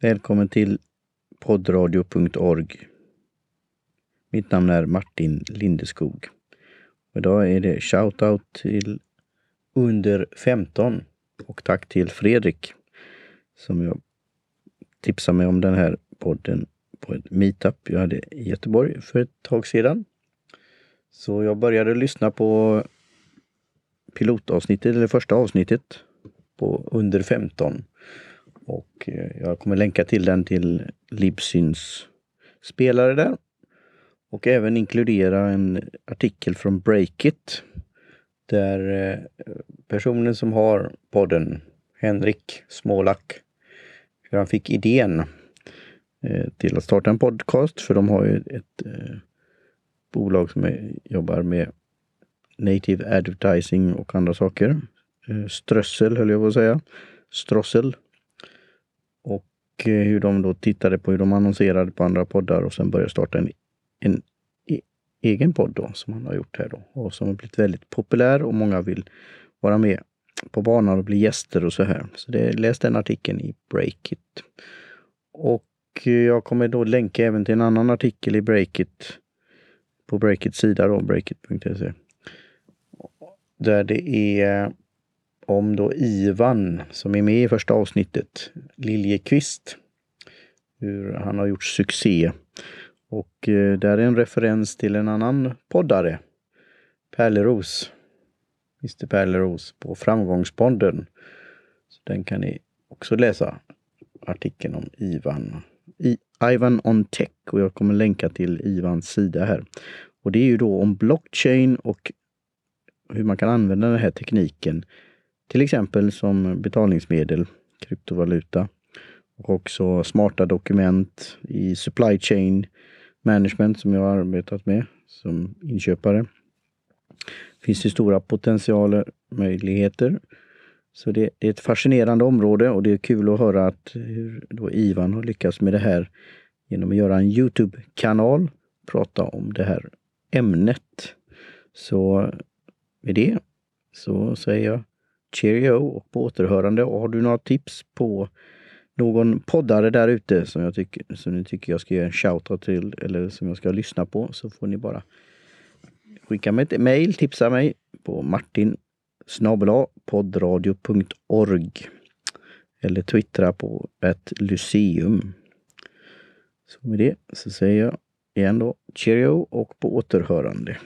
Välkommen till poddradio.org. Mitt namn är Martin Lindeskog. Idag är det shoutout till under 15 och tack till Fredrik som jag tipsade mig om den här podden på ett meetup jag hade i Göteborg för ett tag sedan. Så jag började lyssna på pilotavsnittet, eller första avsnittet, på under 15. Och eh, jag kommer länka till den till Libsyns spelare där. Och även inkludera en artikel från Breakit. Där eh, personen som har podden, Henrik Smålack, hur han fick idén eh, till att starta en podcast. För de har ju ett bolag som jobbar med native advertising och andra saker. Eh, Strössel höll jag på att säga. Strossel Och eh, hur de då tittade på hur de annonserade på andra poddar och sen började starta en, en e egen podd då, som han har gjort här då. Och som har blivit väldigt populär och många vill vara med på banan och bli gäster och så här. Så det, läs den artikeln i Breakit. Och eh, jag kommer då länka även till en annan artikel i Breakit på Breakits sida då, breakit.se. Där det är om då Ivan som är med i första avsnittet, Liljekvist. Hur han har gjort succé. Och eh, där är en referens till en annan poddare, Pärleros. Mr Pärleros på Framgångspodden. Så den kan ni också läsa, artikeln om Ivan. I, Ivan on Tech och jag kommer länka till Ivans sida här. Och det är ju då om blockchain och hur man kan använda den här tekniken till exempel som betalningsmedel, kryptovaluta och också smarta dokument i supply chain management som jag har arbetat med som inköpare. Finns det stora potentialer, möjligheter. Så det, det, är ett fascinerande område och det är kul att höra att hur då Ivan har lyckats med det här genom att göra en Youtube-kanal, prata om det här ämnet. Så med det så säger jag Cheerio och på återhörande. Och har du några tips på någon poddare där ute som, jag tycker, som ni tycker jag ska ge en shoutout till eller som jag ska lyssna på så får ni bara skicka mig ett mejl, tipsa mig på martin snabel poddradio.org eller twittra på ett lyceum. Så med det så säger jag igen då cheerio och på återhörande.